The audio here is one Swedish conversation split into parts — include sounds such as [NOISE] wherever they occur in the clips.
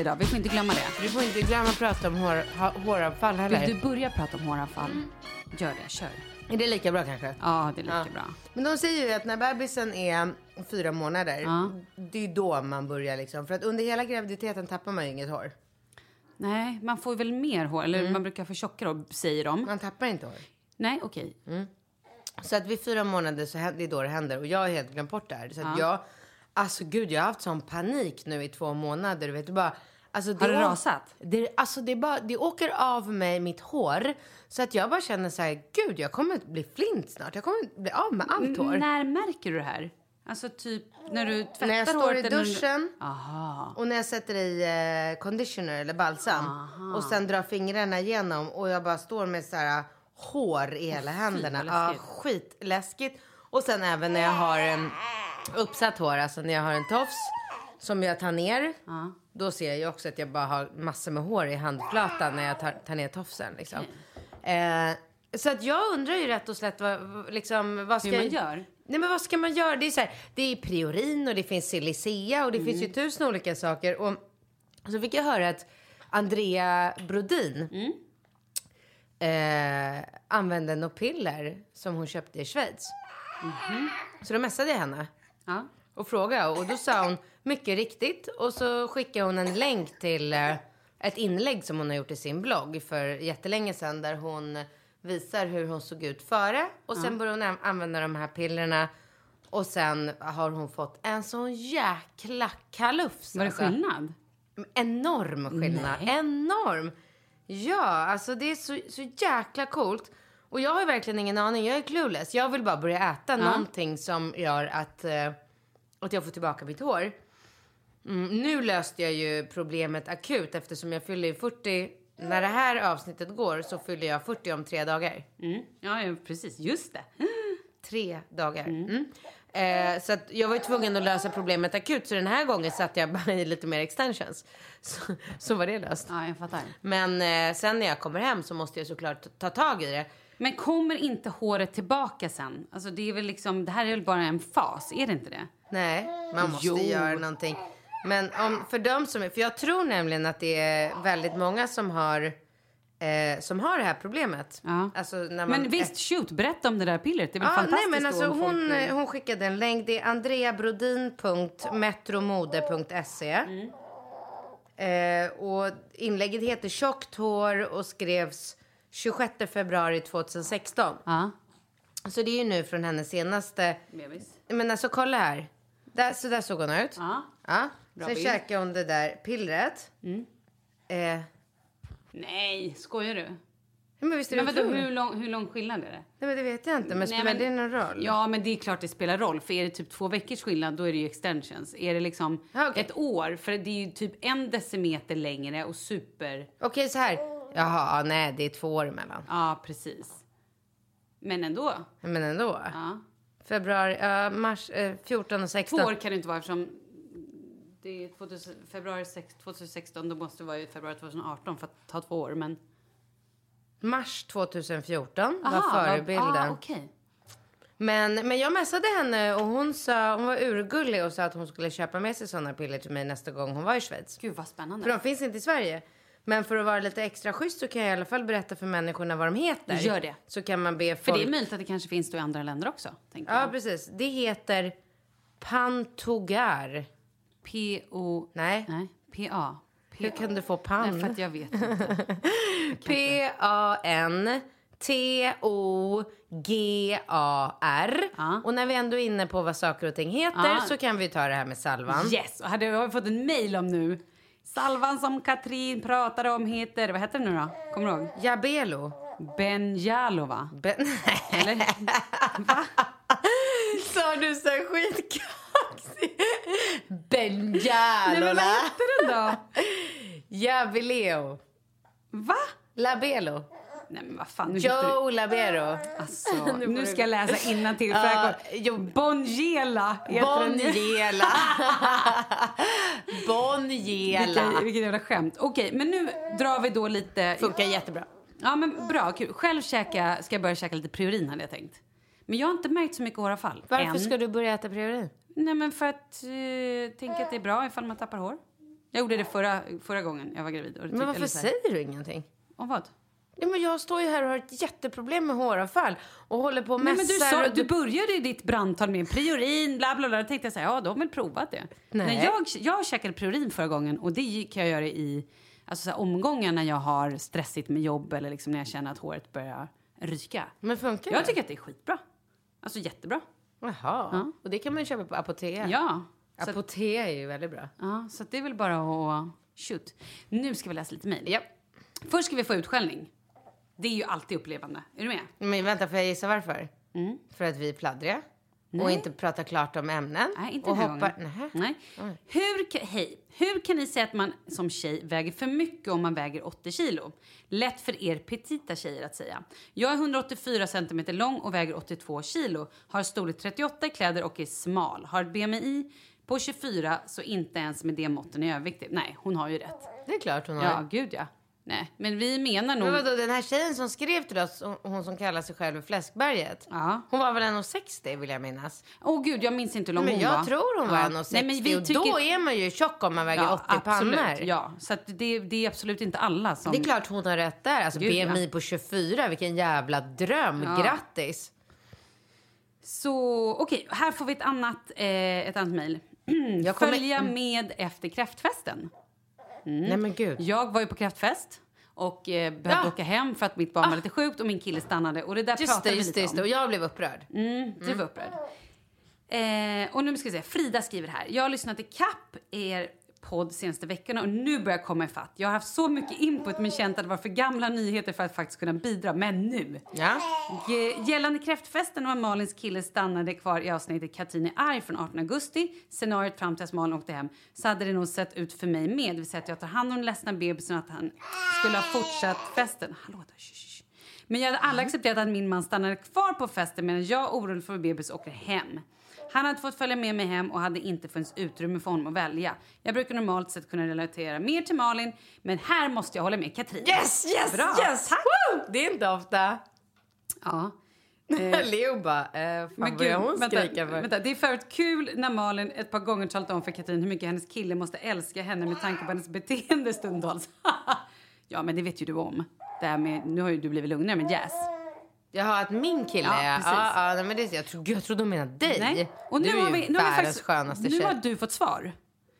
Idag, vi får inte glömma det. Du får inte glömma att prata om hår, ha, håravfall heller. Vill du börja prata om håravfall? Gör det, kör. Är det lika bra kanske? Ja, det är lika Ja. bra. Men de säger ju att när bebisen är fyra månader, Ja. det är då man börjar liksom. För att under hela graviditeten tappar man ju inget hår. Nej, man får väl mer hår, eller man brukar få tjockare hår, säger de. Man tappar inte hår. Nej, okej. Så att vid fyra månader så händer, det är då det händer. Och jag har helt glömt bort det här. Så att jag, alltså gud jag har haft sån panik nu i två månader. Du vet, det bara, alltså, Har det å- rasat? Det, alltså det, bara, det åker av mig mitt hår. Så att jag bara känner så här, gud jag kommer bli flint snart. Jag kommer bli av med allt hår. När märker du det här? Alltså typ när du tvättar När jag står håret i du- duschen Aha. och när jag sätter i eh, conditioner eller balsam och sen drar fingrarna igenom och jag bara står med så här hår i hela händerna. vad Ja, läskigt. skitläskigt. Och sen även när jag har en uppsatt hår, alltså när jag har en tofs som jag tar ner. Då ser jag också att jag bara har massor med hår i handflatan när jag tar, tar ner tofsen liksom. Eh, så att jag undrar ju rätt och slätt vad, liksom, vad ska Hur man gör? Nej men vad ska man göra? Det är, så här, det är priorin och det finns silicea och det finns ju Mm. tusen olika saker. Och så fick jag höra att Andrea Brodin Mm. eh, använde något piller som hon köpte i Schweiz. Så då messade jag henne. Ja. Och frågade och då sa hon mycket riktigt och så skickade hon en länk till eh, ett inlägg som hon har gjort i sin blogg för jättelänge sedan där hon visar hur hon såg ut före och sen började hon an- använda de här pillerna Och sen har hon fått en sån jäkla kalufs. Var det alltså. skillnad? Enorm skillnad. Enorm. Ja, alltså det är så, så jäkla coolt. Och jag har verkligen ingen aning. Jag är clueless. Jag vill bara börja äta någonting som gör att, eh, att jag får tillbaka mitt hår. Mm, nu löste jag ju problemet akut eftersom jag fyller ju 40. När det här avsnittet går så fyller jag 40 om tre dagar. Mm. Ja, ja, precis. Just det. [GASPS] Tre dagar. Mm. Eh, så jag var tvungen att lösa problemet akut. Så den här gången satte jag bara i lite mer extensions. Så, så var det löst. Ja, jag fattar. Men eh, sen när jag kommer hem så måste jag såklart ta tag i det. Men kommer inte håret tillbaka sen? Alltså det är väl liksom, det här är väl bara en fas, är det inte det? Nej, man måste Jo. göra någonting. Men om, för de som är, för jag tror nämligen att det är väldigt många som har, eh, som har det här problemet. Ja. Alltså när man, Men visst, shoot, berätta om det där pillret. Det är väl Ja, nej, fantastiskt men alltså om folk hon, hon skickade en länk. Det är andreabrodin.metromode.se. Eh, och inlägget heter Tjockt hår och skrevs 26 februari 2016. Ja, Så det är ju nu från hennes senaste... bebis. Men alltså kolla här. Där, så där såg hon ut. Ja. Ja. Bra Sen bild. Mm. käkade hon det där pillret. Eh, Nej, skojar du? men visst är det Men vadå, hur lång, hur lång skillnad är det? Nej, men det vet jag inte. Men Nej, spelar men- det någon roll? Ja, men det är klart det spelar roll. För är det typ två veckors skillnad, då är det ju extensions. Är det liksom Ja, okej. ett år, för det är ju typ en decimeter längre och super... Okej, så här. Jaha, nej, det är två år emellan. Ja, precis. Men ändå. Men ändå. Ja. Februari, ja, mars, eh, 14 och Två 16. år kan det inte vara eftersom det är 2000, februari sex- 2016, då måste det vara i februari 2018 för att ta två år. Men... Mars 2014 var Aha, förebilden. Ah, okej. men, men jag messade henne och hon sa, hon var urgullig och sa att hon skulle köpa med sig sådana piller till mig nästa gång hon var i Schweiz. Gud vad spännande. För de finns inte i Sverige. Men för att vara lite extra schysst så kan jag i alla fall berätta för människorna vad de heter. Gör det. Så kan man be För folk... det är möjligt att det kanske finns då i andra länder också. Tänker Ja, jag. precis. Det heter Pantogar. P-O... Nej. Nej, P-A. Hur kan du få Nej, pan? för att jag vet inte. [LAUGHS] P-A-N T-O-G-A-R. Ja. Och när vi ändå är inne på vad saker och ting heter Ja. så kan vi ta det här med salvan. Yes! Och hade jag fått en mail om nu. Salvan som Katrin pratade om heter... Vad heter den nu då? Kommer du ihåg? Jabelo. Benjalova. Ben- [LAUGHS] Eller? Sa du så här skitkaxigt? Nej, men vad hette den då? Jabileo. Va? Labelo. Nej men vad fan, nu hittar du... Joe Labero. Alltså, [LAUGHS] Nu nu du- ska jag läsa innantill. jag jo. Bonjela. Bonjela. Vilket, [LAUGHS] Bonjela. vilket jävla skämt. Okej, men nu drar vi då lite... Funkar jättebra. Ja men bra, kul. Själv käka, ska jag börja käka lite priorin hade jag tänkt. Men jag har inte märkt så mycket håravfall. Varför än. ska du börja äta priorin? Nej men för att eh, tänka att det är bra ifall man tappar hår. Jag gjorde det förra, förra gången jag var gravid. Men varför säger du ingenting? Om vad? Ja, men jag står ju här och har ett jätteproblem med håravfall och håller på och Nej, men du, sa, du började ju ditt brandtal med priorin, bla bla bla. Då tänkte jag så här, ja, de har väl provat det. Nej. När jag, jag käkade priorin förra gången och det kan jag göra i alltså, så här, omgångar när jag har stressigt med jobb eller liksom när jag känner att håret börjar ryka. Men funkar Jag det? tycker att det är skitbra. Alltså jättebra. Jaha. Och det kan man ju köpa på Apotea. Ja. Apotea är ju väldigt bra. ja, så det är väl bara att shoot. Nu ska vi läsa lite mejl. Ja. Först ska vi få utskällning. Det är ju alltid upplevande. Är du med? Men vänta, får jag gissa varför? För att vi är pladdriga och inte pratar klart om ämnen. Nej, inte och hoppar... Nähä. Nej. Hur, hej. Hur kan ni säga att man som tjej väger för mycket om man väger 80 kilo? Lätt för er petita tjejer att säga. Jag är 184 centimeter lång och väger 82 kilo. Har storlek 38 i kläder och är smal. Har ett BMI på 24 så inte ens med det måtten är överviktig. Nej, hon har ju rätt. Det är klart hon har. Ja, gud ja. Nej, men vi menar nog... Men vadå, den här tjejen som skrev till oss, hon- som kallar sig själv Fläskberget. Ja. Hon var väl 1,60 vill jag minnas. Åh gud, jag minns inte hur lång Men hon jag var. tror hon var Ja. 1,60 Nej, men vi och tycker... då är man ju tjock om man väger 80 absolut. pannor. Ja, så det, det är absolut inte alla som... Det är klart hon har rätt där. Alltså Gud, ja. BMI på 24, vilken jävla dröm. Ja. Grattis! Så okej, här får vi ett annat, eh, ett annat mejl. Jag Följa med efter kräftfesten. Nej men gud. Jag var ju på kräftfest och eh, behövde Ja. åka hem för att mitt barn var lite sjukt och min kille stannade. Och det där Just det, pratade vi just lite det, just om. det. Och jag blev upprörd. Mm, du var upprörd. Eh, och nu ska vi se, Frida skriver här. Jag har lyssnat i kapp er podd senaste veckorna och nu börjar jag komma ifatt. Jag har haft så mycket input men känt att det var för gamla nyheter för att faktiskt kunna bidra. Men nu! Ja. Gällande kräftfesten och Malins kille stannade kvar i avsnittet Katrin är arg från 18 augusti, scenariot fram till att Malin åkte hem, så hade det nog sett ut för mig med. Det vill säga att jag tar hand om den ledsna bebisen och att han skulle ha fortsatt festen. Hallå där. Men jag hade alla accepterat att min man stannade kvar på festen medan jag orolig för bebis åker hem. Han hade fått följa med mig hem och hade inte funnits utrymme för honom att välja. Jag brukar normalt sett kunna relatera mer till Malin, men här måste jag hålla med Katrin. Yes, yes, Bra, yes! tack. Woo! Det är inte ofta. Ja. [LAUGHS] Leo bara, eh, fan Men gud, hon vänta, skrika för? vänta, det är för kul när Malin ett par gånger talat om för Katrin hur mycket hennes kille måste älska henne med tanke på hennes [GASPS] beteende stundtals. [LAUGHS] ja, men det vet ju du om. Det här med, nu har ju du blivit lugnare med Jazz. Jaha, att min kille Ja, ja, precis. ja, nej, men det, jag, gud, jag trodde de menade dig. Nej. Och nu du är har ju nu har vi världens faktiskt, skönaste Nu tjej. har du fått svar.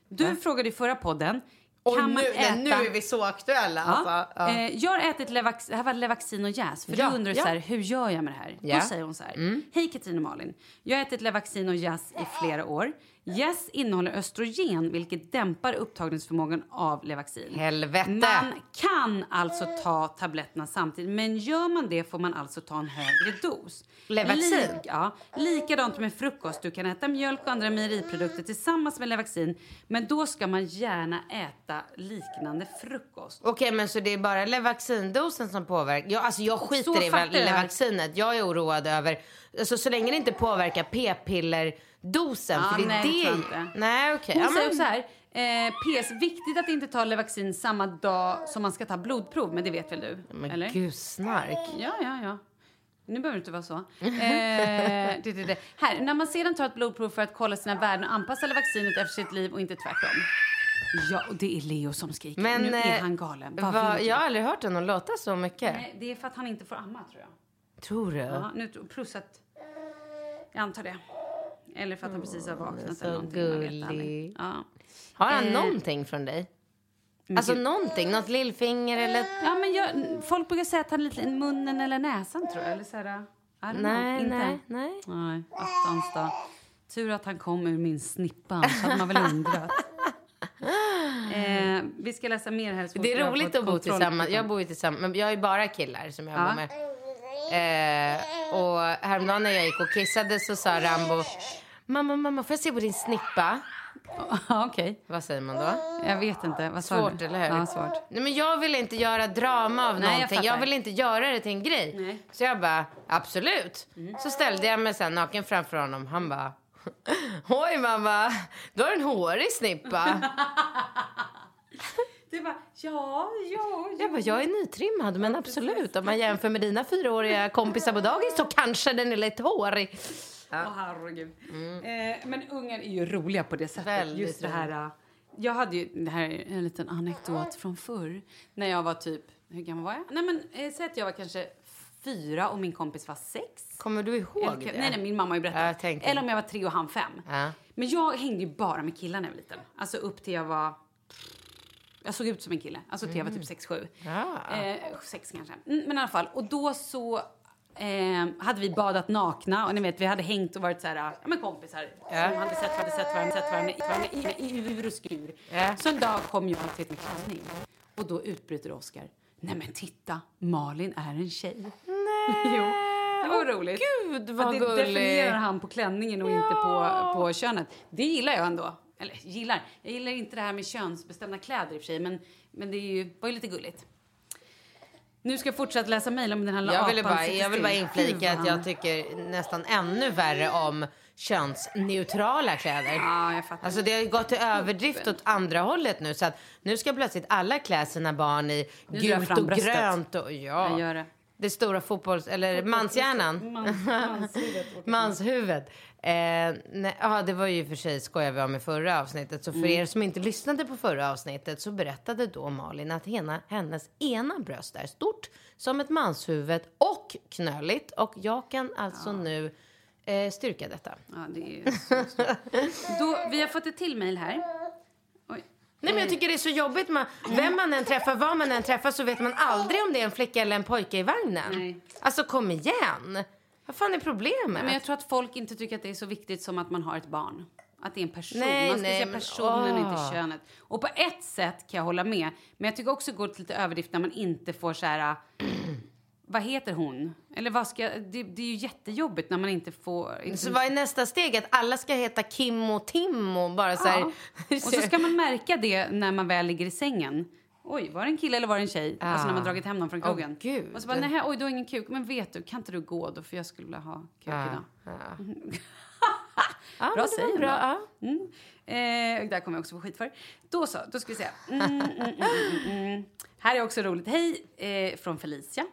Du frågade i förra podden. Och kan nu, man nej, äta... nu är vi så aktuella. Ja. Alltså, ja. Eh, jag har ätit Levax, här var Levaxin och Jazz. För Ja, du undrar så här, hur gör jag med det här? Mm. Då säger hon så här. Hej Katrin och Malin. Jag har ätit Levaxin och Jazz i flera år. Jazz innehåller östrogen vilket dämpar upptagningsförmågan av Levaxin. Helvete. Man kan alltså ta tabletterna samtidigt, men gör man det får man alltså ta en högre dos. Levaxin? Lik, ja, likadant med frukost. Du kan äta mjölk och andra mejeriprodukter tillsammans med Levaxin, men då ska man gärna äta liknande frukost. Okej, men så det är bara Levaxindosen som påverkar? Jag, alltså jag Så skiter i väl jag. Levaxinet. Jag är oroad över, alltså så länge det inte påverkar p-pillerdosen. Ja, för det är nej, det... inte. Nej, okej. Hon Ja, säger men- här, eh, PS, viktigt att inte ta Levaxin samma dag som man ska ta blodprov, men det vet väl du? Men eller? gud, snark. Ja, ja, ja. Nu behöver det inte vara så. Eh, det, det, det. Här, när man sedan tar ett blodprov för att kolla sina värden och anpassa vaccinet efter sitt liv och inte tvärtom. Ja, och det är Leo som skriker. Men, nu är eh, han galen. Va, inte? jag har aldrig hört honom låta så mycket. Nej, det är för att han inte får amma, tror jag. Tror du? Ja, nu, plus att... Jag antar det. Eller för att han precis har vaknat. så eller någonting, man vet gullig. aldrig. Ja. Har han Eh, någonting från dig? Alltså gud. någonting? Något lillfinger eller? Ja, men jag, folk brukar säga att han är lite i munnen eller näsan, tror jag. Eller så här. Nej, inte. nej, nej. Nej, attans då. Tur att han kom ur min snippa, annars hade man väl undrat. [LAUGHS] eh, vi ska läsa mer här. så Det är roligt att bo tillsammans. Jag bor ju tillsammans, men jag är bara killar som jag Ja. bor med. Eh, och häromdagen när jag gick och kissade så sa Rambo Mamma, mamma, får jag se på din snippa? Ja, Okej, Vad säger man då? jag vet inte. Vad sa Svårt, du? eller hur? Ja, svårt. Nej, men jag vill inte göra drama av Nej, jag någonting. Jag, fattar. vill inte göra det till en grej. Nej. Mm. Så jag bara, absolut. Så ställde jag mig sen naken framför honom. Han bara, oj mamma, du har en hårig snippa. [LAUGHS] Du bara, ja, ja, Jag bara, jag är nytrimmad, men absolut. Om man jämför med dina fyraåriga kompisar på dagis så kanske den är lite hårig. Åh, herregud. Eh, men ungar är ju roliga på det sättet. Mm. Väldigt Just det här... uh, Jag hade ju, det här är en liten anekdot från förr. När jag var typ, hur gammal var jag? Nej men eh, säg att jag var kanske fyra och min kompis var sex. Kommer du ihåg Eller, det? nej, nej, min mamma har ju berättat. Jag tänkte- Eller om jag var tre och han fem. Ja. Men jag hängde ju bara med killar när jag var liten. Alltså upp till jag var... Jag såg ut som en kille. Alltså till jag var typ sex, sju. Ja. Eh, sex kanske. Mm, men i alla fall. Och då så eh, hade vi badat nakna. Och ni vet, vi hade hängt och varit så här, ja men kompisar. Ja. Som hade sett varandra, sett varandra, sett varandra, i, varandra i, i ur och skur. Ja. Så en dag kom jag till min klänning. Och då utbryter Oskar. Nej men titta, Malin är en tjej. Nej. [LAUGHS] jo, det var roligt. Gud, vad det gullig. definierar han på klänningen och inte på, på könet. Det gillar jag ändå. Eller gillar. Jag gillar inte det här med könsbestämda kläder i och för sig, men, men det är ju, var ju lite gulligt. Nu ska jag fortsätta läsa mejl om den här Jag ville bara, jag vill bara inflika att jag tycker nästan ännu värre om könsneutrala kläder. Ja, jag fattar. Alltså det har gått till överdrift åt andra hållet nu så att nu ska plötsligt alla klä sina barn i Nu gult och bröstet. grönt och ja. Jag gör det. Det stora fotbolls... eller manshjärnan. Man, manshuvudet. Manshuvudet. Eh, nej, ja, det var ju för sig skojade vi om i förra avsnittet. Så för Mm. er som inte lyssnade på förra avsnittet så berättade då Malin att hena, hennes ena bröst är stort som ett manshuvud och knöligt. Och jag kan alltså nu eh, styrka detta. Ja, det är ju så stort. Då, vi har fått ett till mejl här. Oj. Nej, men jag tycker det är så jobbigt. Man, vem man än träffar, var man än träffar så vet man aldrig om det är en flicka eller en pojke i vagnen. Nej. Alltså kom igen. Vad fan är problemet? Men jag tror att folk inte tycker att det är så viktigt som att man har ett barn. Att det är en person. Nej, man ska nej, se men- personen, åh. inte könet. Och på ett sätt kan jag hålla med. Men jag tycker också det går till lite överdrift när man inte får så här... [CLEARS THROAT] vad heter hon? Eller vad ska... Det, det är ju jättejobbigt när man inte får... Inte, Så vad är nästa steg? Att alla ska heta Kim och Tim och bara så här... Ja. [LAUGHS] Och så ska man märka det när man väl ligger i sängen. Oj, var det en kille eller var det en tjej? Alltså när man dragit hem någon från krogen. gud. och så bara, nej, oj, du har ingen kuk. Men vet du, kan inte du gå då? För jag skulle vilja ha kuk idag. [LAUGHS] Ja. Bra men det var säg bra, ja. Mm. Eh, där kommer jag också få skit för. Då så, då ska vi se. Mm, mm, mm, mm, mm. Här är också roligt. Hej eh, från Felicia.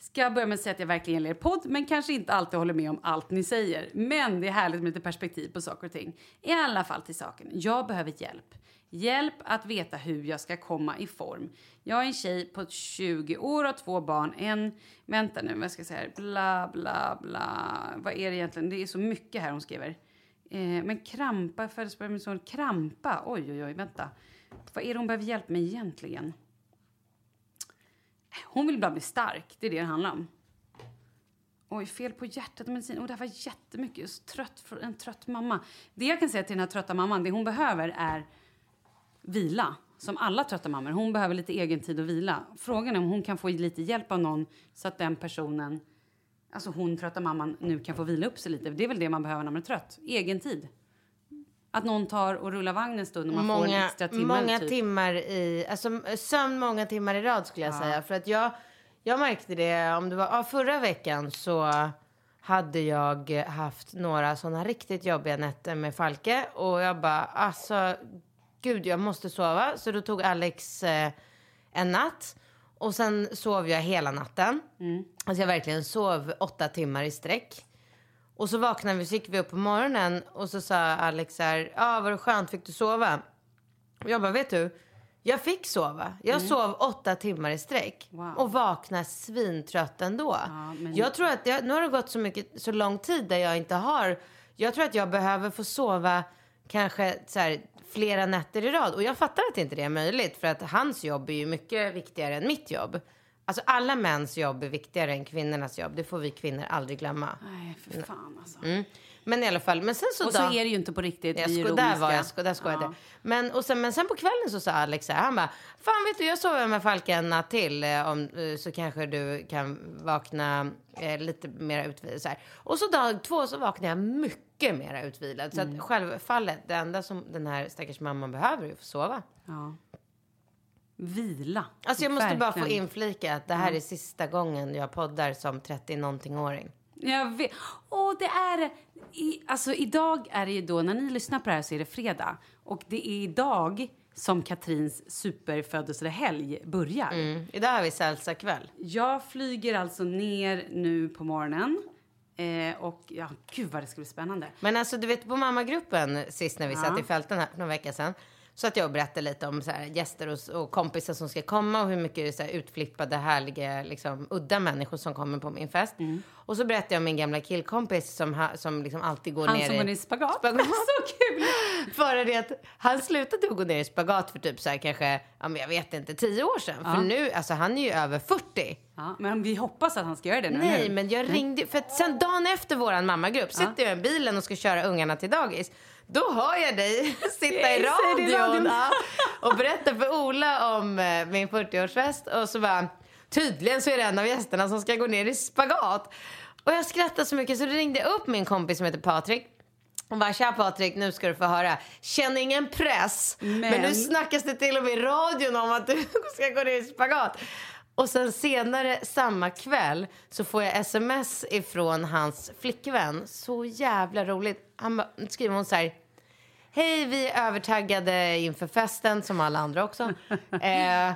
Ska börja med att säga att jag verkligen gillar er podd, men kanske inte alltid håller med om allt ni säger. Men det är härligt med lite perspektiv på saker och ting. I alla fall till saken. Jag behöver hjälp. Hjälp att veta hur jag ska komma i form. Jag är en tjej på 20 år och har två barn. En, vänta nu, vad ska jag säga här? Bla, bla, bla. Vad är det egentligen? Det är så mycket här hon skriver. Eh, men krampa, födelsedag min son. Krampa? Oj, oj, oj, vänta. Vad är det hon behöver hjälp med egentligen? Hon vill bara bli stark, det är det det handlar om. Oj, fel på hjärtat och medicin. Oh, det här var jättemycket. Trött, en trött mamma. Det jag kan säga till den här trötta mamman, det hon behöver är vila. Som alla trötta mammor. Hon behöver lite egen tid att vila. Frågan är om hon kan få lite hjälp av någon så att den personen, alltså hon trötta mamman, nu kan få vila upp sig lite. Det är väl det man behöver när man är trött. Egen tid. Att någon tar och rullar vagn en stund och man får en många, extra timme. många typ. timmar i, alltså sömn många timmar i rad skulle jag säga. För att jag, jag märkte det, om det var, ja, förra veckan så hade jag haft några sådana riktigt jobbiga nätter med Falke och jag bara, alltså gud jag måste sova. Så då tog Alex eh, en natt och sen sov jag hela natten. Alltså jag verkligen sov åtta timmar i sträck. Och så vaknade vi, så gick vi upp på morgonen och så sa Alex så här, ja ah, var det skönt, fick du sova? Och jag bara, vet du, jag fick sova. Jag sov åtta timmar i sträck Wow. och vaknade svintrött ändå. men- Jag tror att jag, nu har det gått så, mycket, så lång tid där jag inte har, jag tror att jag behöver få sova kanske så här, flera nätter i rad. Och jag fattar att inte det är möjligt för att hans jobb är ju mycket viktigare än mitt jobb. Alltså alla mäns jobb är viktigare än kvinnornas jobb. Det får vi kvinnor aldrig glömma. Nej, för fan alltså. Mm. Men i alla fall, men sen så Och så är det ju inte på riktigt. jag sko- där var jag, sko- där skojade Ja. jag. Men, och sen, men sen på kvällen så sa Alex så här, han bara, fan vet du jag sover med Falke en natt till eh, om, eh, så kanske du kan vakna eh, lite mer utvilad. Så här. Och så dag två så vaknade jag mycket mer utvilad. Så Mm. att självfallet, det enda som den här stackars mamman behöver är att få sova. Ja. Vila. Alltså jag måste bara få Verkligen. inflika att det här är sista gången jag poddar som 30-någonting-åring. Jag vet. Och det är... I, alltså idag är det ju då, när ni lyssnar på det här så är det fredag. Och det är idag som Katrins superfödelsehelg börjar. Mm. Idag har vi salsa-kväll. Jag flyger alltså ner nu på morgonen. Eh, och ja, gud vad det ska bli spännande. Men alltså du vet på mammagruppen sist när vi Ja. satt i fälten här för några veckor sedan. Så att jag berättade lite om så här, gäster och, och kompisar som ska komma och hur mycket så här, utflippade, härliga, liksom, udda människor som kommer på min fest. Mm. Och så berättade jag om min gamla killkompis som, ha, som liksom alltid går Han ner som i... går ner i spagat. Spagat. [LAUGHS] så kul! Bara det att han slutade gå ner i spagat för typ så här kanske, ja men jag vet inte, tio år sedan. För nu, alltså han är ju över 40. Ja, men vi hoppas att han ska göra det nu. Nej, men jag ringde, för sen dagen efter våran mammagrupp sitter jag i bilen och ska köra ungarna till dagis. Då hör jag dig [LAUGHS] sitta i radion ja, och berätta för Ola om eh, min 40-årsfest och så bara, tydligen så är det en av gästerna som ska gå ner i spagat. Och jag skrattade så mycket så ringde jag upp min kompis som heter Patrik. Och bara, tja Patrik, nu ska du få höra. Känn ingen press. Men, Men- nu snackas det till och med i radion om att du [LAUGHS] ska gå ner i spagat. Och sen senare samma kväll så får jag sms ifrån hans flickvän. Så jävla roligt. Han skriver hon så här. Hej, vi är övertaggade inför festen som alla andra också. [LAUGHS] Eh,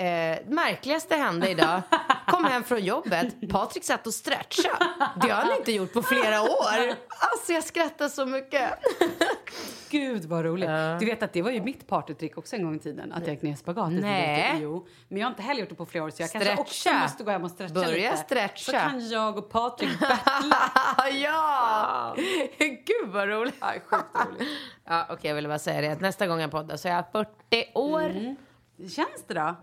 eh, märkligaste hände idag. Kom hem från jobbet. Patrik satt och stretchade. Det har han inte gjort på flera år. Alltså jag skrattar så mycket. Gud vad roligt. Du vet att det var ju mitt partytrick också en gång i tiden. Att jag gick ner i spagat. Nej. Jo. Men jag har inte heller gjort det på flera år så jag kanske också Stretcha. måste gå hem och stretcha Börja lite. stretcha. Så kan jag och Patrik battla. [LAUGHS] ja! [LAUGHS] Gud vad roligt. Ja, sjukt roligt. Ja, Okej, jag ville bara säga det. Nästa gång jag poddar så är jag 40 år. Hur känns det då?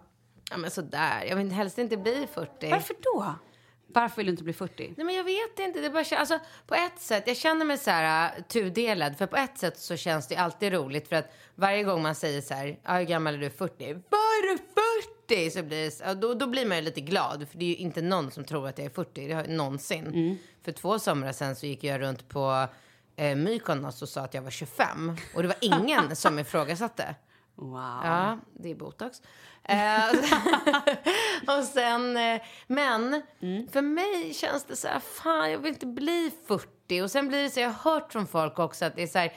Ja, men sådär. Jag vill helst inte bli 40. Varför då? Varför vill du inte bli 40? Nej men jag vet inte, det bara alltså på ett sätt, jag känner mig så här uh, tudelad. För på ett sätt så känns det alltid roligt för att varje gång man säger så här, "Ja, hur gammal är du? 40? Vad är du 40? Så blir det, då, då blir man ju lite glad för det är ju inte någon som tror att jag är 40, det har, någonsin. För två somrar sen så gick jag runt på eh, Mykonos och sa att jag var 25 och det var ingen [LAUGHS] som ifrågasatte. Wow. Ja, det är botox. Eh, [LAUGHS] och sen, eh, men för mig känns det så här, fan jag vill inte bli 40. Och sen blir det så, jag har hört från folk också att det är så här,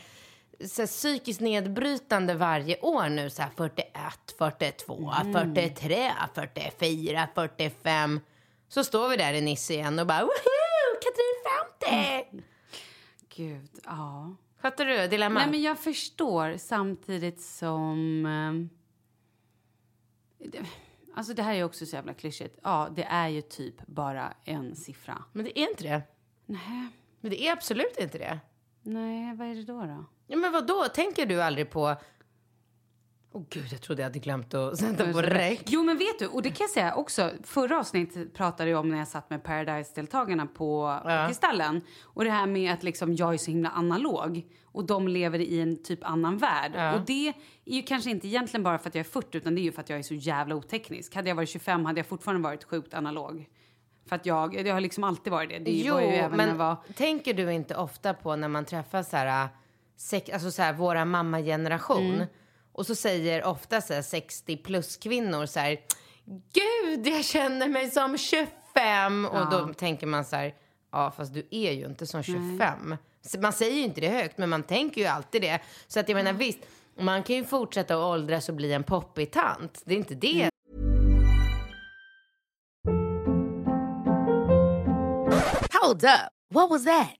så här psykiskt nedbrytande varje år nu. Så här 41, 42, 43, 44, 45. Så står vi där i Nice igen och bara, woho, Katrin 50! Gud, ja. Fattar du dilemma? Nej, men jag förstår samtidigt som... Eh, alltså det här är också så jävla klyschigt. Ja, det är ju typ bara en siffra. men det är inte det. Nej, Men det är absolut inte det. nej vad är det då? då? Ja, men vad då? Tänker du aldrig på... Åh gud, jag trodde jag hade glömt att sätta på räck. Jo, men vet du, och det kan jag säga också. Förra avsnittet pratade jag om när jag satt med Paradise-deltagarna på Kristallen. Och det här med att liksom jag är så himla analog och de lever i en typ annan värld. Och det är ju kanske inte egentligen bara för att jag är 40 utan det är ju för att jag är så jävla oteknisk. Hade jag varit 25 hade jag fortfarande varit sjukt analog. För att jag, det har liksom alltid varit det. Det Jo, var ju även jag men var... tänker du inte ofta på när man träffar så här, sex, alltså så här våra mammageneration Mm. Och så säger ofta så här 60 plus kvinnor så här, gud jag känner mig som 25 och då tänker man så här, ja fast du är ju inte som 25. Så Man säger ju inte det högt men man tänker ju alltid det. Så att jag menar visst, man kan ju fortsätta att åldras och bli en poppig tant. Det är inte det Mm. Hold up. What was that?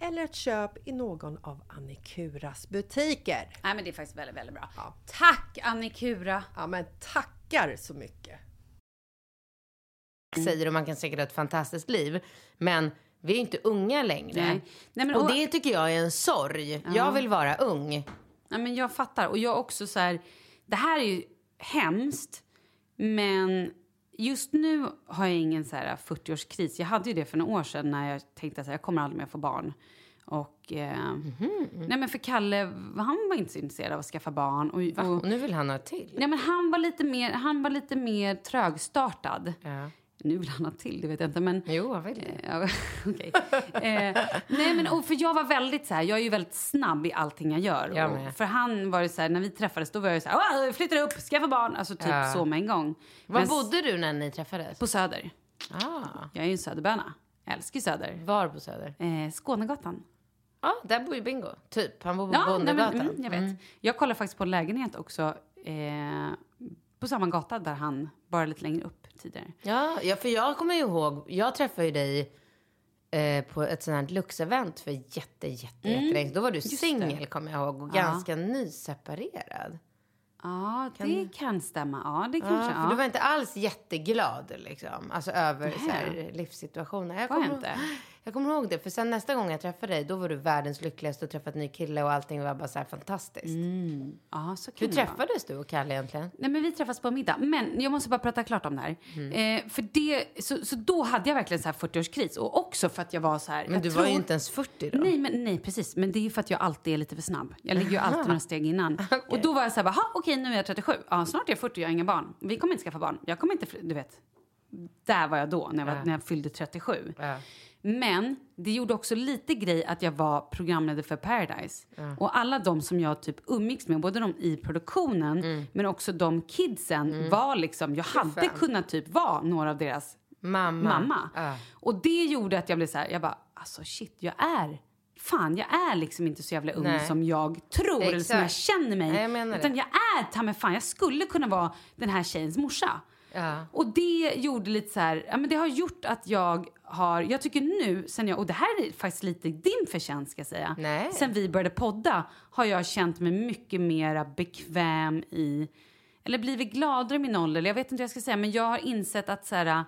eller ett köp i någon av Annikuras butiker. Nej, men det är faktiskt väldigt, väldigt bra. Ja. Tack Annikura! Ja, men tackar så mycket! säger och man kan säkert ha ett fantastiskt liv. Men vi är inte unga längre. Nej. Nej, men, och och- det tycker jag är en sorg. Jag vill vara ung. Ja, men jag fattar. Och jag också så här, det här är ju hemskt, men just nu har jag ingen så här 40-årskris. Jag hade ju det för några år sedan när jag tänkte att jag kommer aldrig mer få barn. Och, eh, Nej, men för Kalle, han var inte så intresserad av att skaffa barn. Och, och, Och nu vill han ha till. nej, men han var lite mer, han var lite mer trögstartad. Ja. Nu vill han ha till, det vet jag inte. Men, Jo, han vill. Ja, [LAUGHS] okej. eh, nej, men och för jag var väldigt så här, jag är ju väldigt snabb i allting jag gör. Jag Och för han var det så här, när vi träffades då var jag så här, "Åh, flyttar upp, skaffa barn. Alltså typ Ja. så med en gång. Var Men bodde du när ni träffades? På Söder. Ah, Jag är ju en söderböna. Jag älskar Söder. var på Söder? Eh, Skånegatan. Ja, där bor ju Bingo. Typ. Han bor på Ja, nej, men, Bondegatan. mm, jag vet. Jag kollar faktiskt på en lägenhet också eh, på samma gata där han, bara lite längre upp tidigare. Ja, ja, för jag kommer ju ihåg, jag träffade ju dig eh, på ett sånt här luxevent för jätte, jätte, jättelänge Då var du singel kommer jag ihåg och Ja. ganska nyseparerad. Ja, det kan stämma. Ja, det Ja, kanske. för Ja, du var inte alls jätteglad liksom, alltså över så här, livssituationen. Jag Var kommer, jag inte? Jag kommer ihåg det, för sen nästa gång jag träffade dig, då var du världens lyckligaste och träffat en ny kille och allting var bara så här fantastiskt. ja, så kan Hur träffades du och Kalle egentligen? Nej, men vi träffas på middag. Men jag måste bara prata klart om det här. Mm. Eh, för det, så, så då hade jag verkligen så här 40-årskris. Och också för att jag var så här... Men du tror, var ju inte ens 40 då. Nej, men, nej, precis. Men det är ju för att jag alltid är lite för snabb. Jag ligger ju alltid några steg innan. [LAUGHS] Och då var jag så här, bara, "Ha, okej, nu är jag 37. Ja, snart är jag 40, jag har inga barn. Vi kommer inte skaffa barn. Jag kommer inte, du vet. Där var jag då, när jag, var, när jag fyllde 37. Ja. Men det gjorde också lite grej att jag var programledare för Paradise. Och alla de som jag typ umgicks med, både de i produktionen Mm. men också de kidsen var liksom, jag hade kunnat typ vara några av deras Mamma. mamma. Och det gjorde att jag blev så här, jag bara, alltså shit, jag är, fan jag är liksom inte så jävla ung Nej. som jag tror eller som jag Exakt. känner mig. Nej, jag utan det. jag är ta mig fan, jag skulle kunna vara den här tjejens morsa. Ja. Och det gjorde lite så här, ja men det har gjort att jag har, jag tycker nu sen jag, och det här är faktiskt lite din förtjänst ska jag säga. Nej. Sen vi började podda har jag känt mig mycket mer bekväm i, eller blivit gladare i min ålder, eller jag vet inte hur jag ska säga, men jag har insett att så här,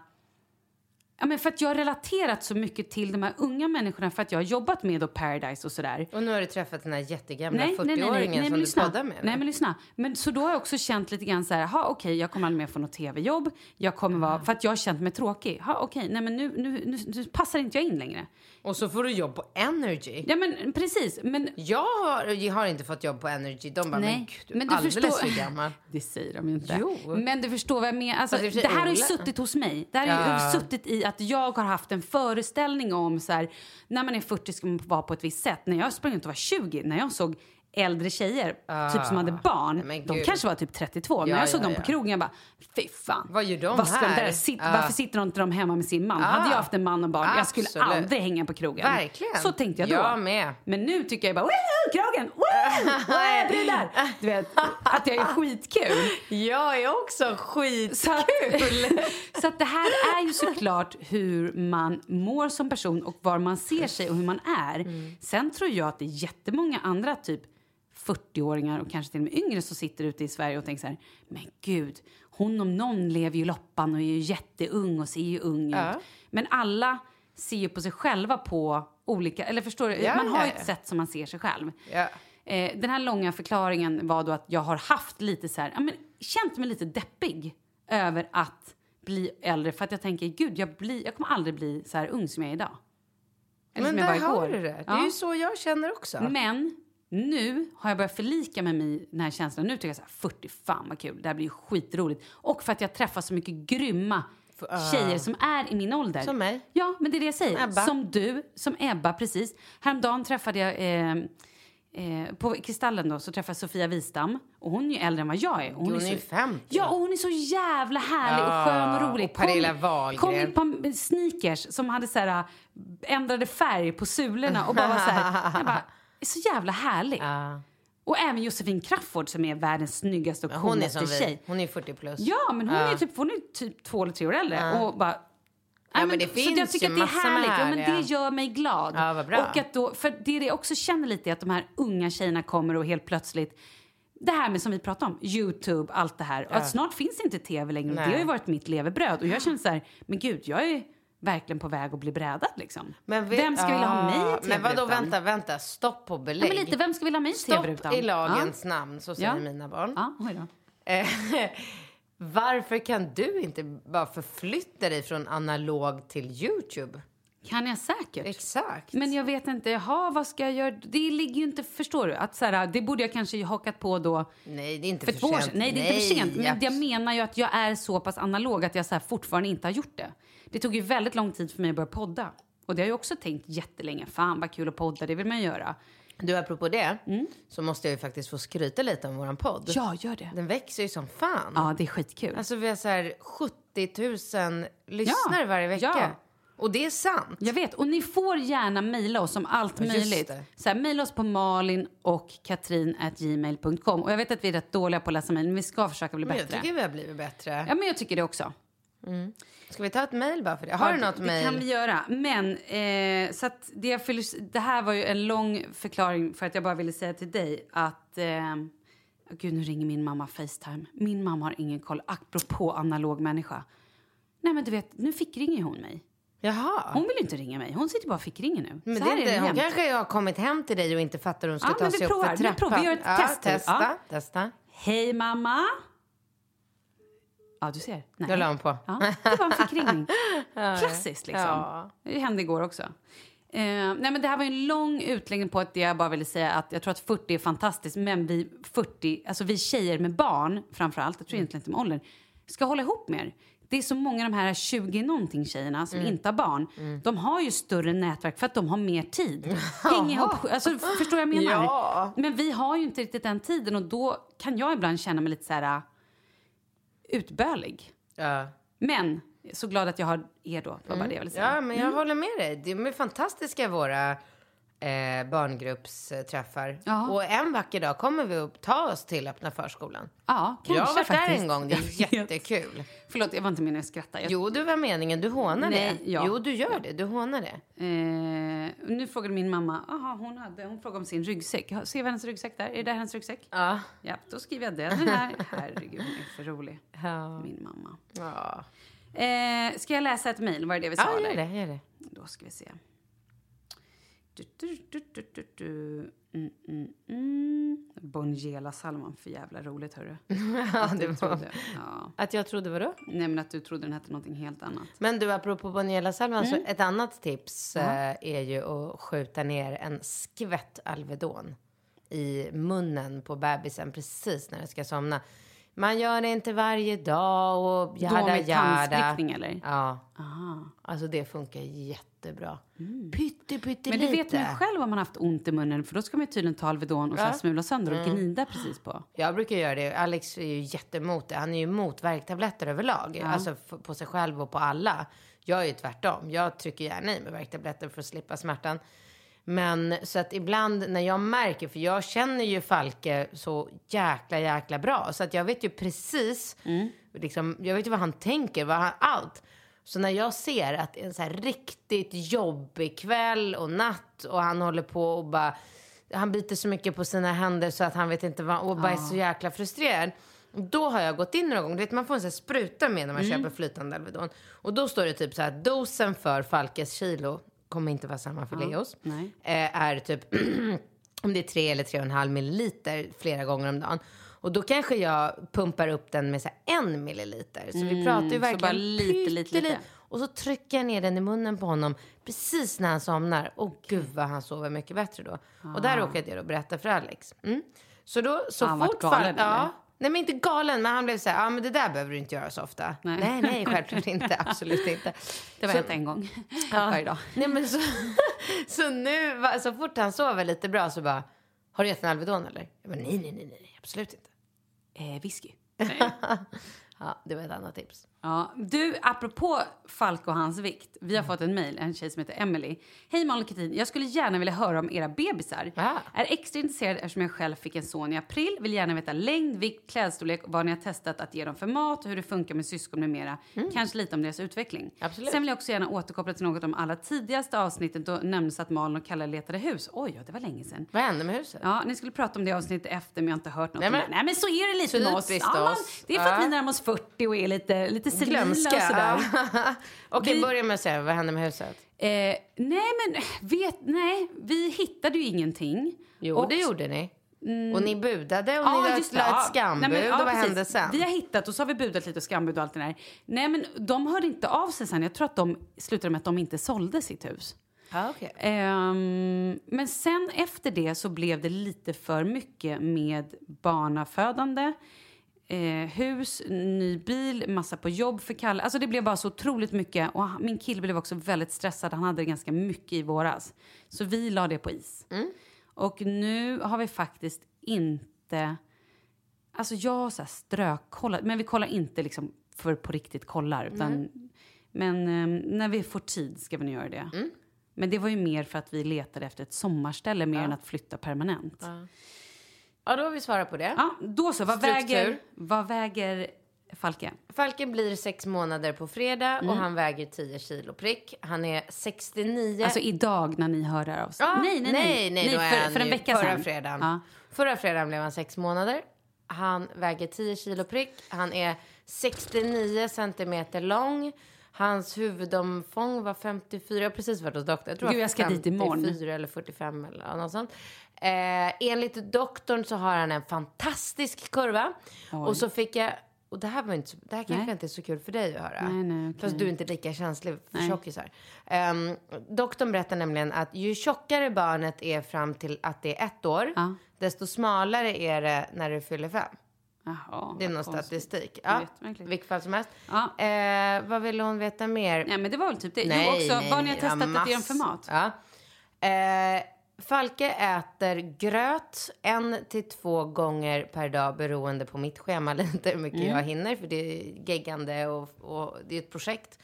Ja, men för att jag har relaterat så mycket till de här unga människorna för att jag har jobbat med då Paradise och sådär. Och nu har du träffat den här jättegamla Nej, nej, nej, nej, 40-åringen nej, som men du lyssna. poddar med. Nej, men lyssna. Men så då har jag också känt lite grann så här, ha okej, jag kommer aldrig mer få något tv-jobb. Jag kommer vara, för att jag har känt mig tråkig. Ha okej, nej men nu, nu, nu, nu passar inte jag in längre. Och så får du jobb på Energy. Ja men precis, men Jag har, jag har inte fått jobb på Energy. De bara, men Nej, gud, du men du alldeles förstår- för gammal. [LAUGHS] Det säger de ju inte. Jo. Men du förstår vad jag menar. Alltså, det här har ju suttit hos mig. Det här har Ja. ju suttit i att jag har haft en föreställning om så här, när man är 40 ska man vara på ett visst sätt. När jag sprang ut och var 20, när jag såg äldre tjejer, typ som hade barn, Nej, men de gud. kanske var typ 32. Ja, när jag såg ja, dem på krogen, jag bara, fy fan. Vad gör de Vad här? Där sit, Ja. Varför sitter inte de hemma med sin man? Hade jag haft en man och barn, jag skulle Absolut. aldrig hänga på krogen. Verkligen. Så tänkte jag då. Jag med. Men nu tycker jag bara, "Woho, kragen, woho, [LAUGHS] brudar. Du vet, att jag är skitkul. [LAUGHS] Jag är också skitkul. Så att, [LAUGHS] så att det här är ju såklart hur man mår som person och var man ser sig och hur man är. Sen tror jag att det är jättemånga andra typ 40-åringar och kanske till och med yngre som sitter ute i Sverige och tänker så här, men gud, hon om någon lever ju loppan och är ju jätteung och ser ju ung Ja. ut. Men alla ser ju på sig själva på olika, eller förstår du, Ja, man har ju ja. ett sätt som man ser sig själv. Eh, den här långa förklaringen var då att jag har haft lite så här, ja, men, känt mig lite deppig över att bli äldre för att jag tänker, gud, jag, blir, jag kommer aldrig bli så här ung som jag är idag. Eller Men där har du det. Det är ju så jag känner också. Men nu har jag börjat förlika mig med den här känslan. Nu tycker jag så här, 40, fan vad kul, det här blir ju skitroligt. Och för att jag träffar så mycket grymma tjejer som är i min ålder. Som mig. Ja, men det är det jag säger. Ebba. Som du, som Ebba, precis. Häromdagen träffade jag, eh, eh, på Kristallen då, så träffade jag Sofia Wistam. Och hon är ju äldre än vad jag är. Och Hon är så, ju 50. Ja, och hon är så jävla härlig och skön och rolig. och Pernilla Wahlgren. Kom i ett par sneakers som hade så här, ändrade färg på sulorna och bara var så här, jag bara, är så jävla härlig. Ja. Och även Josefin Crafoord som är världens snyggaste och Men Hon är coolaste som vi. tjej. Hon är 40 plus. Ja, men hon Ja. är typ, hon är typ två eller tre år äldre. Och bara, Nej, men det så finns jag tycker ju att det är härligt. Ja, men det gör mig glad. Ja, vad bra. Och att då, för det jag också känner lite är att de här unga tjejerna kommer och helt plötsligt det här med som vi pratade om, Youtube, allt det här. Att snart finns inte tv längre. Nej. Det har ju varit mitt levebröd. Och jag känner så här, men gud, jag är verkligen på väg att bli brädad liksom. Men vi- vem ska vilja ha mig i Ja, tv-rutan? Men vadå, vänta, vänta. Stopp på Ja, belägg. men lite, vem ska vilja ha mig i Stopp i lagens namn, så säger Ja. mina barn. Ja, ja oj då. Eh, [LAUGHS] Varför kan du inte bara förflytta dig från analog till Youtube? Kan jag säkert. Exakt. Men jag vet inte, jaha, vad ska jag göra? Det ligger ju inte, förstår du? Att så här, det borde jag kanske hakat på då Nej, det är inte för för, sent. Nej, det är inte för sent. Men jag menar ju att jag är så pass analog att jag så här fortfarande inte har gjort det. Det tog ju väldigt lång tid för mig att börja podda. Och det har jag också tänkt jättelänge. Fan vad kul att podda, det vill man göra. Du, apropå det, så måste jag ju faktiskt få skryta lite om våran podd. Mm. Ja, gör det. Den växer ju som fan. Ja, det är skitkul. Alltså vi har så här 70 000 lyssnare varje vecka. ja. Och det är sant. Jag vet, och ni får gärna mejla oss om allt Just möjligt. det. Så här, mejla oss på malin och katrin.gmail.com. Och jag vet att vi är rätt dåliga på att läsa mejl, men vi ska försöka bli Men jag bättre. tycker vi har blivit bättre. Ja, men jag tycker det också. Ska vi ta ett mejl bara för det? Har Ja, du något mejl? Det kan vi göra. Men eh, så att det, det här var ju en lång förklaring för att jag bara ville säga till dig att... Eh, gud, nu ringer min mamma Facetime. Min mamma har ingen koll. Apropå analog människa. Nej, men du vet, nu fick ringer hon mig. Jaha. Hon vill inte ringa mig. Hon sitter bara och fick ringer nu. Men Så det är inte, hon kanske har kommit hem till dig och inte fattar hur hon ska Ja, ta vi sig upp för Vi trappan. provar. Vi gör ett ja, test. Testa, Ja. testa. Hej, mamma! Ja, du ser. Nej. Då la hon på. Ja, det var en fickringning. [LAUGHS] Klassiskt liksom. Ja. Det hände igår också. Eh, nej men det här var en lång utläggning på att jag bara ville säga att jag tror att 40 är fantastiskt men vi 40, alltså vi tjejer med barn framförallt, jag tror egentligen inte med åldern, ska hålla ihop mer. Det är så många av de här 20-någonting tjejerna som inte har barn. De har ju större nätverk för att de har mer tid. Hänger ihop, alltså, förstår jag menar? Ja. Men vi har ju inte riktigt den tiden och då kan jag ibland känna mig lite så här utbölig. Ja. Men så glad att jag har er då. Det var bara det jag ville säga. ja, men jag håller med dig. De är fantastiska våra eh, barngruppsträffar. Ja. Och en vacker dag kommer vi att ta oss till öppna förskolan. Ja, kanske jag har varit faktiskt. där en gång, det är [LAUGHS] jättekul. Förlåt, jag var inte meningen att skratta. Jag, Jo, det var meningen. Du hånar Nej, det. ja. Jo, du gör det. Du hånar det. eh, nu frågade min mamma, aha, hon, hade, hon frågade om sin ryggsäck. Ja, Ser vi hennes ryggsäck där? Är det hennes ryggsäck? Ja. Ja, då skriver jag den här. Herregud, hon är för rolig. Ja. Min mamma. Ja, Eh, ska jag läsa ett mejl? Var det det vi sa? ja gör det. Gör det. Då ska vi se. Du, du, du, du, du, du. Mm, mm, mm. Bonjela-salman, för jävla roligt hörru. [LAUGHS] Att det var... trodde. Ja. Att jag trodde vadå? Nej men att du trodde den hette någonting helt annat. Men du, apropå Bonniella-salvan, Mm. så ett annat tips eh, är ju att skjuta ner en skvätt Alvedon i munnen på bebisen precis när den ska somna. Man gör det inte varje dag och Då jada med jada. tandsprickning eller? Ja, Aha. alltså det funkar jättebra. Pytte, pytte Mm. Men det lite. vet man själv om man haft ont i munnen för då ska man ju tydligen ta Alvedon och Ja. smula sönder och Mm. gnida precis på. Jag brukar göra det. Alex är ju jättemot det. Han är ju emot värktabletter överlag. Alltså f- på sig själv och på alla. Jag är ju tvärtom. Jag trycker gärna i mig värktabletter för att slippa smärtan. Men så att ibland när jag märker, för jag känner ju Falke så jäkla, jäkla bra. Så att jag vet ju precis, liksom, jag vet ju vad han tänker, vad han, allt. Så när jag ser att det är en så här riktigt jobbig kväll och natt och han håller på och bara han biter så mycket på sina händer så att han vet inte vad, och bara är så jäkla frustrerad. Då har jag gått in några gånger, du vet man får en sån spruta med när man Mm. köper flytande Alvedon. Och då står det typ så här, dosen för Falkes kilo, kommer inte vara samma för Leos, nej. eh, är typ [CLEARS THROAT] om det är tre eller tre och en halv milliliter flera gånger om dagen. Och då kanske jag pumpar upp den med så en milliliter. Så vi pratar ju Mm, verkligen lite, lite, lite. Och så trycker jag ner den i munnen på honom precis när han somnar. Och gud vad han sover mycket bättre då. Och där råkade jag då berätta för Alex. Mm. Så då, så Han fort? Ja. Nej men inte galen, men han blev så här, ja men det där behöver du inte göra så ofta. Nej. Nej, nej, självklart inte, absolut inte. [LAUGHS] Det var Så- en gång varje dag. Nej men så, [LAUGHS] så nu, så fort han sover lite bra så bara, har du gett en Alvedon eller? Jag bara, nej, nej, nej, nej, absolut inte. Eh, whisky. [LAUGHS] Ja, det var ett annat tips. Ja, du, apropå Falk och hans vikt. Vi har fått en mejl, en tjej som heter Emily. Hej Malin och Katrin, jag skulle gärna vilja höra om era bebisar. Ah. Är extra intresserad eftersom jag själv fick en son i april. Vill gärna veta längd, vikt, klädstorlek vad ni har testat att ge dem för mat och hur det funkar med syskon med mera. Kanske lite om deras utveckling. Absolut. Sen vill jag också gärna återkoppla till något om allra tidigaste avsnittet då nämndes att Malin och Kalle letade hus. Oj, ja, det var länge sedan. Vad hände med huset? Ja, ni skulle prata om det avsnittet efter men jag har inte hört något Nej, men-. Nej men så är det lite med oss. Ja, man, det är för att vi närmar oss 40 och är lite, lite senila och Glömska. sådär. Okej, Vi- börja med att säga, vad hände med huset? Eh, nej, men vet, nej, vi hittade ju ingenting. Jo, Och- det gjorde ni. Och ni budade och Ja, ni just la ett skambud. Nej, men, ja, och vad precis. hände sen? Vi har hittat och så har vi budat lite skambud och allt det där. Nej, men de hörde inte av sig sen. Jag tror att de slutade med att de inte sålde sitt hus. Ja, okej. Ehm, men sen efter det så blev det lite för mycket med barnafödande. Eh, hus, ny bil, massa på jobb för Kalle. Alltså det blev bara så otroligt mycket. Och min kille blev också väldigt stressad. Han hade ganska mycket i våras. Så vi la det på is. Och nu har vi faktiskt inte... Alltså jag har så här strökkollat, men vi kollar inte liksom för på riktigt kollar. Utan, Men ehm, när vi får tid ska vi nog göra det. Men det var ju mer för att vi letade efter ett sommarställe mer än att flytta permanent. Ja, Ja, då har vi svarat på det. då så. Vad Struktur. väger, vad väger Falke? Falken blir sex månader på fredag och han väger 10 kilo prick. Han är 69. Alltså idag när ni hör det här avsnittet. Ja, nej, nej, nej. nej, är för, för en vecka förra sedan. fredagen. Ja. Förra fredagen blev han sex månader. Han väger 10 kilo prick. Han är 69 centimeter lång. Hans huvudomfång var 54. Jag har precis varit hos doktorn. Jag tror Gud, jag ska dit imorgon. 54 eller 45 eller något sånt. Eh, enligt doktorn så har han en fantastisk kurva. Och så fick jag... Och det här, var inte, det här kanske Nej. inte är så kul för dig att höra. Nej, nej, okej. Fast du är inte lika känslig för Nej. tjockisar. Um, doktorn berättar nämligen att ju tjockare barnet är fram till att det är ett år, Ja. desto smalare är det när det fyller fem. Jaha, Det är någon konstigt. statistik. Ja, vilket fall som helst. Ja. Eh, vad ville hon veta mer? Nej, men det var väl typ det. jo, också, vad ni har testat att ge dem för mat. Ja. Eh, Falke äter gröt en till två gånger per dag beroende på mitt schema lite hur mycket Mm. jag hinner för det är geggande och, och det är ett projekt.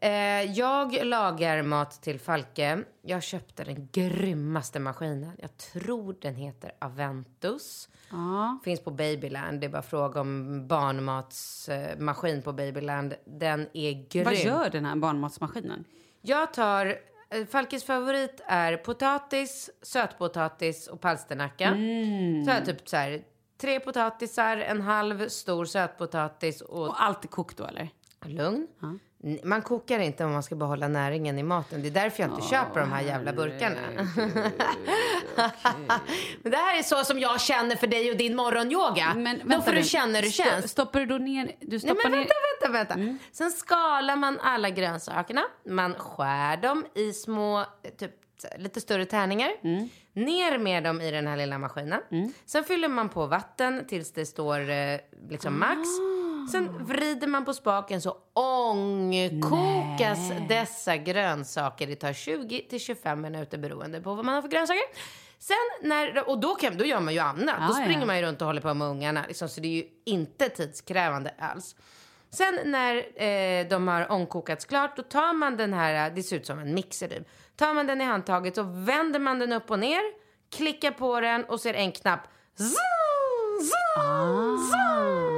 Eh, jag lagar mat till Falke. Jag köpte den grymmaste maskinen. Jag tror den heter Aventus. Ja. Finns på Babyland. Det är bara fråga om barnmatsmaskin på Babyland. Den är grym. Vad gör den här barnmatsmaskinen? Jag tar... eh, Falkes favorit är potatis, sötpotatis och palsternacka. Mm. Så jag typ så här, tre potatisar, en halv stor sötpotatis och... Och allt är kokt då eller? Lugn. N- Man kokar inte om man ska behålla näringen i maten. Det är därför jag inte köper de här jävla burkarna. [LAUGHS] Men det här är så som jag känner för dig och din morgonyoga. Då får du känna hur det Sto- känns. Stoppar du då ner... Du Nej men ner... vänta, vänta, vänta. Mm. Sen skalar man alla grönsakerna. Man skär dem i små, typ lite större tärningar. Mm. Ner med dem i den här lilla maskinen. Sen fyller man på vatten tills det står eh, liksom max. Ah. Sen vrider man på spaken så ångkokas dessa grönsaker. Det tar 20 till 25 minuter beroende på vad man har för grönsaker. Sen när, och då, kan, då gör man ju annat. Ja, då springer ja. man ju runt och håller på med ungarna. Liksom, så det är ju inte tidskrävande alls. Sen när eh, de har ångkokats klart, då tar man den här, det ser ut som en mixer typ. Tar man den i handtaget så vänder man den upp och ner, klickar på den och det en knapp. Zoom, zoom, zoom.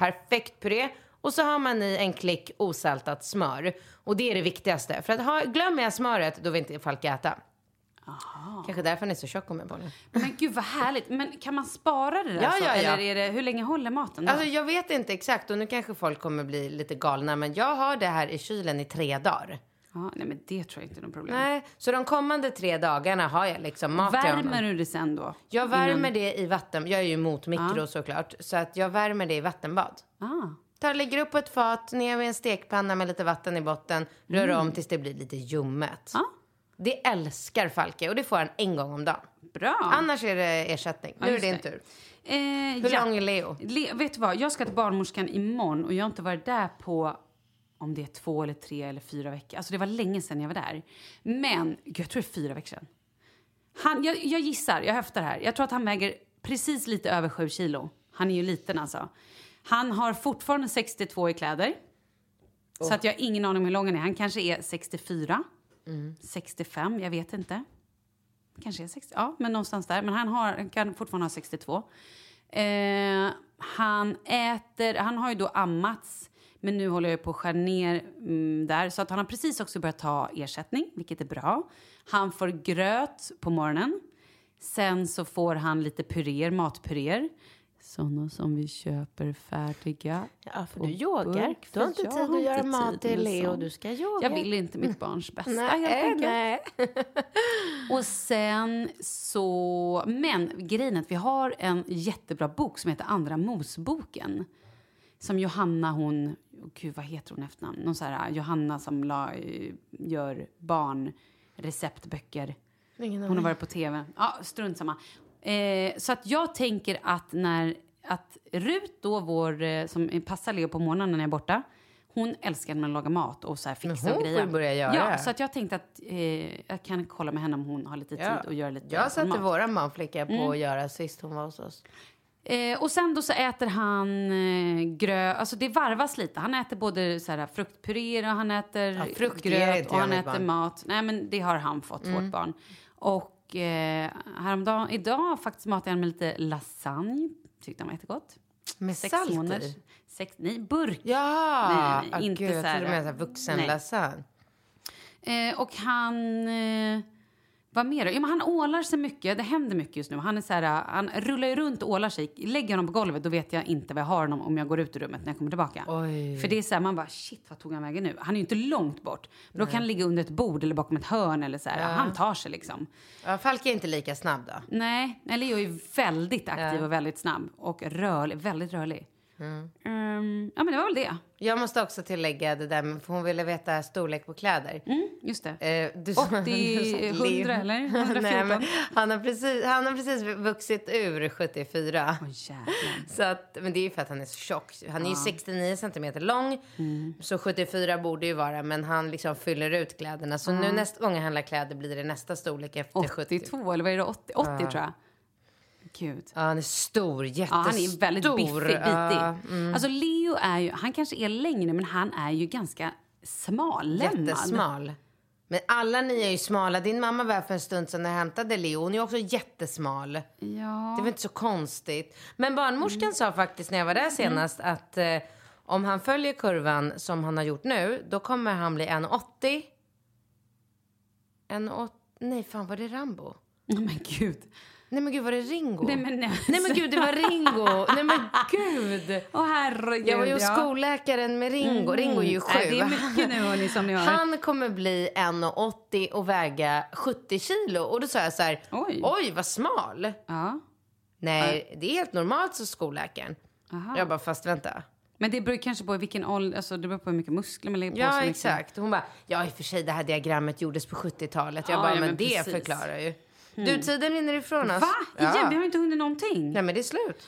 Perfekt puré. Och så har man i en klick osaltat smör. Och det är det viktigaste. För att ha, glömmer jag smöret, då vill inte Falk äta. Kanske därför han är så tjock om jag på nu. Men gud vad härligt. Men kan man spara det där Ja, så? ja, ja. Eller är det, hur länge håller maten då? Alltså jag vet inte exakt och nu kanske folk kommer bli lite galna men jag har det här i kylen i tre dagar. Ja, nej men det tror jag inte är något problem. Nej, så de kommande tre dagarna har jag liksom mat till honom. Värmer du det sen då? Jag värmer Innan- det i vatten. Jag är ju emot mikro såklart. Så att jag värmer det i vattenbad. Ah. Tar, lägger upp på ett fat, ner med en stekpanna med lite vatten i botten. Rör om tills det blir lite ljummet. Ja. Det älskar Falke och det får han en gång om dagen. Bra. Annars är det ersättning. Nu är just det din tur. Eh, Hur ja. lång är Leo? Le, vet du vad, jag ska till barnmorskan imorgon och jag har inte varit där på om det är två eller tre eller fyra veckor. Alltså det var länge sedan jag var där. Men, jag tror det är fyra veckor sedan. Han, jag, jag gissar, jag höftar här. Jag tror att han väger precis lite över sju kilo. Han är ju liten alltså. Han har fortfarande 62 i kläder. Så att jag har ingen aning om hur lång han är. Han kanske är 64, 65, jag vet inte. Kanske är 60, ja, men någonstans där. Men han, har, han kan fortfarande ha 62. Eh, han äter, han har ju då ammats, men nu håller jag på att skära ner mm, där. Så att han har precis också börjat ta ersättning, vilket är bra. Han får gröt på morgonen. Sen så får han lite puréer, matpuréer. Såna som vi köper färdiga. Ja, för du yogar. Du har inte tid att göra mat till Leo. Du ska yoga. Jag vill inte mitt barns [LAUGHS] bästa Nej, helt enkelt. nej. [LAUGHS] Och sen så, men grejen är att vi har en jättebra bok som heter Andra Mosboken. Som Johanna hon, oh gud vad heter hon efternamn? Någon så här, Johanna som la, gör barnreceptböcker. Ingen Hon har varit på tv. Ja, strunt samma. Eh, så att jag tänker att när att Rut då, vår, eh, som passar Leo på morgonen när jag är borta, hon älskar när man lagar mat och så här fixa hon och grejer. ju börja göra Ja, så att jag tänkte att eh, jag kan kolla med henne om hon har lite tid och göra lite Jag satte mat. våra manflicka på Mm. att göra sist hon var hos oss. Eh, och sen då så äter han eh, gröt, alltså det varvas lite. Han äter både så här fruktpuréer och han äter Ja, frukt gröt och jag han äter barn. mat. Nej men det har han fått, vårt barn. Och eh, häromdagen, idag faktiskt matade han med lite lasagne. Tyckte han var jättegott. Med Sex salt månaders. i? Sex, nej, burk. Ja! Nej, nej, Ah, inte gud, jag så här- trodde du menade vuxenlasagne. Eh, och han... Vad mer då? Ja, men han ålar sig mycket. Det händer mycket just nu. Han, är så här, han rullar ju runt och ålar sig. Lägger honom på golvet, då vet jag inte vad jag har honom om jag går ut ur rummet när jag kommer tillbaka. Oj. För det är så här, man bara shit, vad tog han vägen nu? Han är ju inte långt bort. Men då kan han ligga under ett bord eller bakom ett hörn eller så här. Han tar sig liksom. Ja, Falke är inte lika snabb då. Nej, nej, Leo är väldigt aktiv Ja. och väldigt snabb. Och rörlig, väldigt rörlig. Ehm, ja, men det var väl det. Jag måste också tillägga det där för hon ville veta storlek på kläder. Mm, just det. Eh, du, 80, 100 [LAUGHS] eller? 114? [LAUGHS] Nej, men han, har precis, han har precis vuxit ur 74. Åh jävlar. Så att, men det är ju för att han är så tjock. Han är ju 69 centimeter lång. Mm. Så 74 borde ju vara, men han liksom fyller ut kläderna. Så nu nästa gång jag handlar kläder blir det nästa storlek efter 70. 82 eller vad är det? 80, 80 tror jag. Gud. Ja, han är stor, Ja, jättestor. han är väldigt biffig, bitig. Ja, Alltså Leo är ju, han kanske är längre men han är ju ganska smallämmad. jättesmal. Men alla ni är ju smala. Din mamma var för en stund sedan när jag hämtade Leo. Hon är också jättesmal. Ja. Det väl inte så konstigt. Men barnmorskan sa faktiskt när jag var där senast att eh, om han följer kurvan som han har gjort nu, då kommer han bli 1,80. 1,80. Nej, fan var det Rambo? [LAUGHS] Oh, men gud. Nej men gud, var det Ringo? Nej men, nej. Nej men gud, det var Ringo. Nej men gud. [LAUGHS] Åh herregud. Jag var ju hos ja. skolläkaren med Ringo. Ringo är ju sju. Nej, det är mycket nu hörni som ni [LAUGHS] hör. Han kommer bli 1,80 och väga 70 kilo. Och då sa jag så här, Oj. oj vad smal. Ja. Nej, det är helt normalt, så skolläkaren. Aha. Jag bara, fast vänta. Men det beror kanske på vilken ålder, alltså det beror på hur mycket muskler man lägger på. Ja, mycket. exakt. Hon bara, ja i och för sig det här diagrammet gjordes på 70-talet. Jag Ja, bara, ja, men, men det precis. Mm. förklarar ju. Du, tiden rinner ifrån oss. Va? Igen? Ja. Vi har ju inte hunnit någonting. Nej, men det är slut.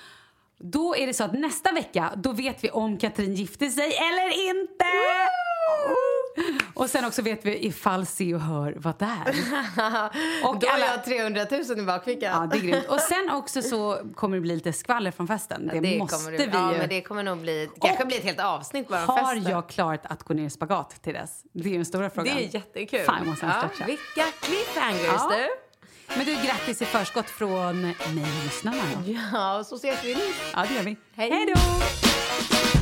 Då är det så att nästa vecka, då vet vi om Katrin gifte sig eller inte! Och sen också vet vi ifall Se och Hör var där. [LAUGHS] Och Då har alla- jag 300 000 i bakfickan. Ja, det är grymt. Och sen också så kommer det bli lite skvaller från festen. Det, måste kommer vi det, ja, ju. men det kommer nog bli, kanske bli ett helt avsnitt bara om Har festen. jag klarat att gå ner i spagat till dess? Det är ju den stora frågan. Det är jättekul. Fan, jag måste ja, stretcha. Vilka cliffhangers Ja. du. Men du, grattis i förskott från mig och lyssnarna. Ja, så ses vi nyss. Ja, det gör vi. Hej. Hej då!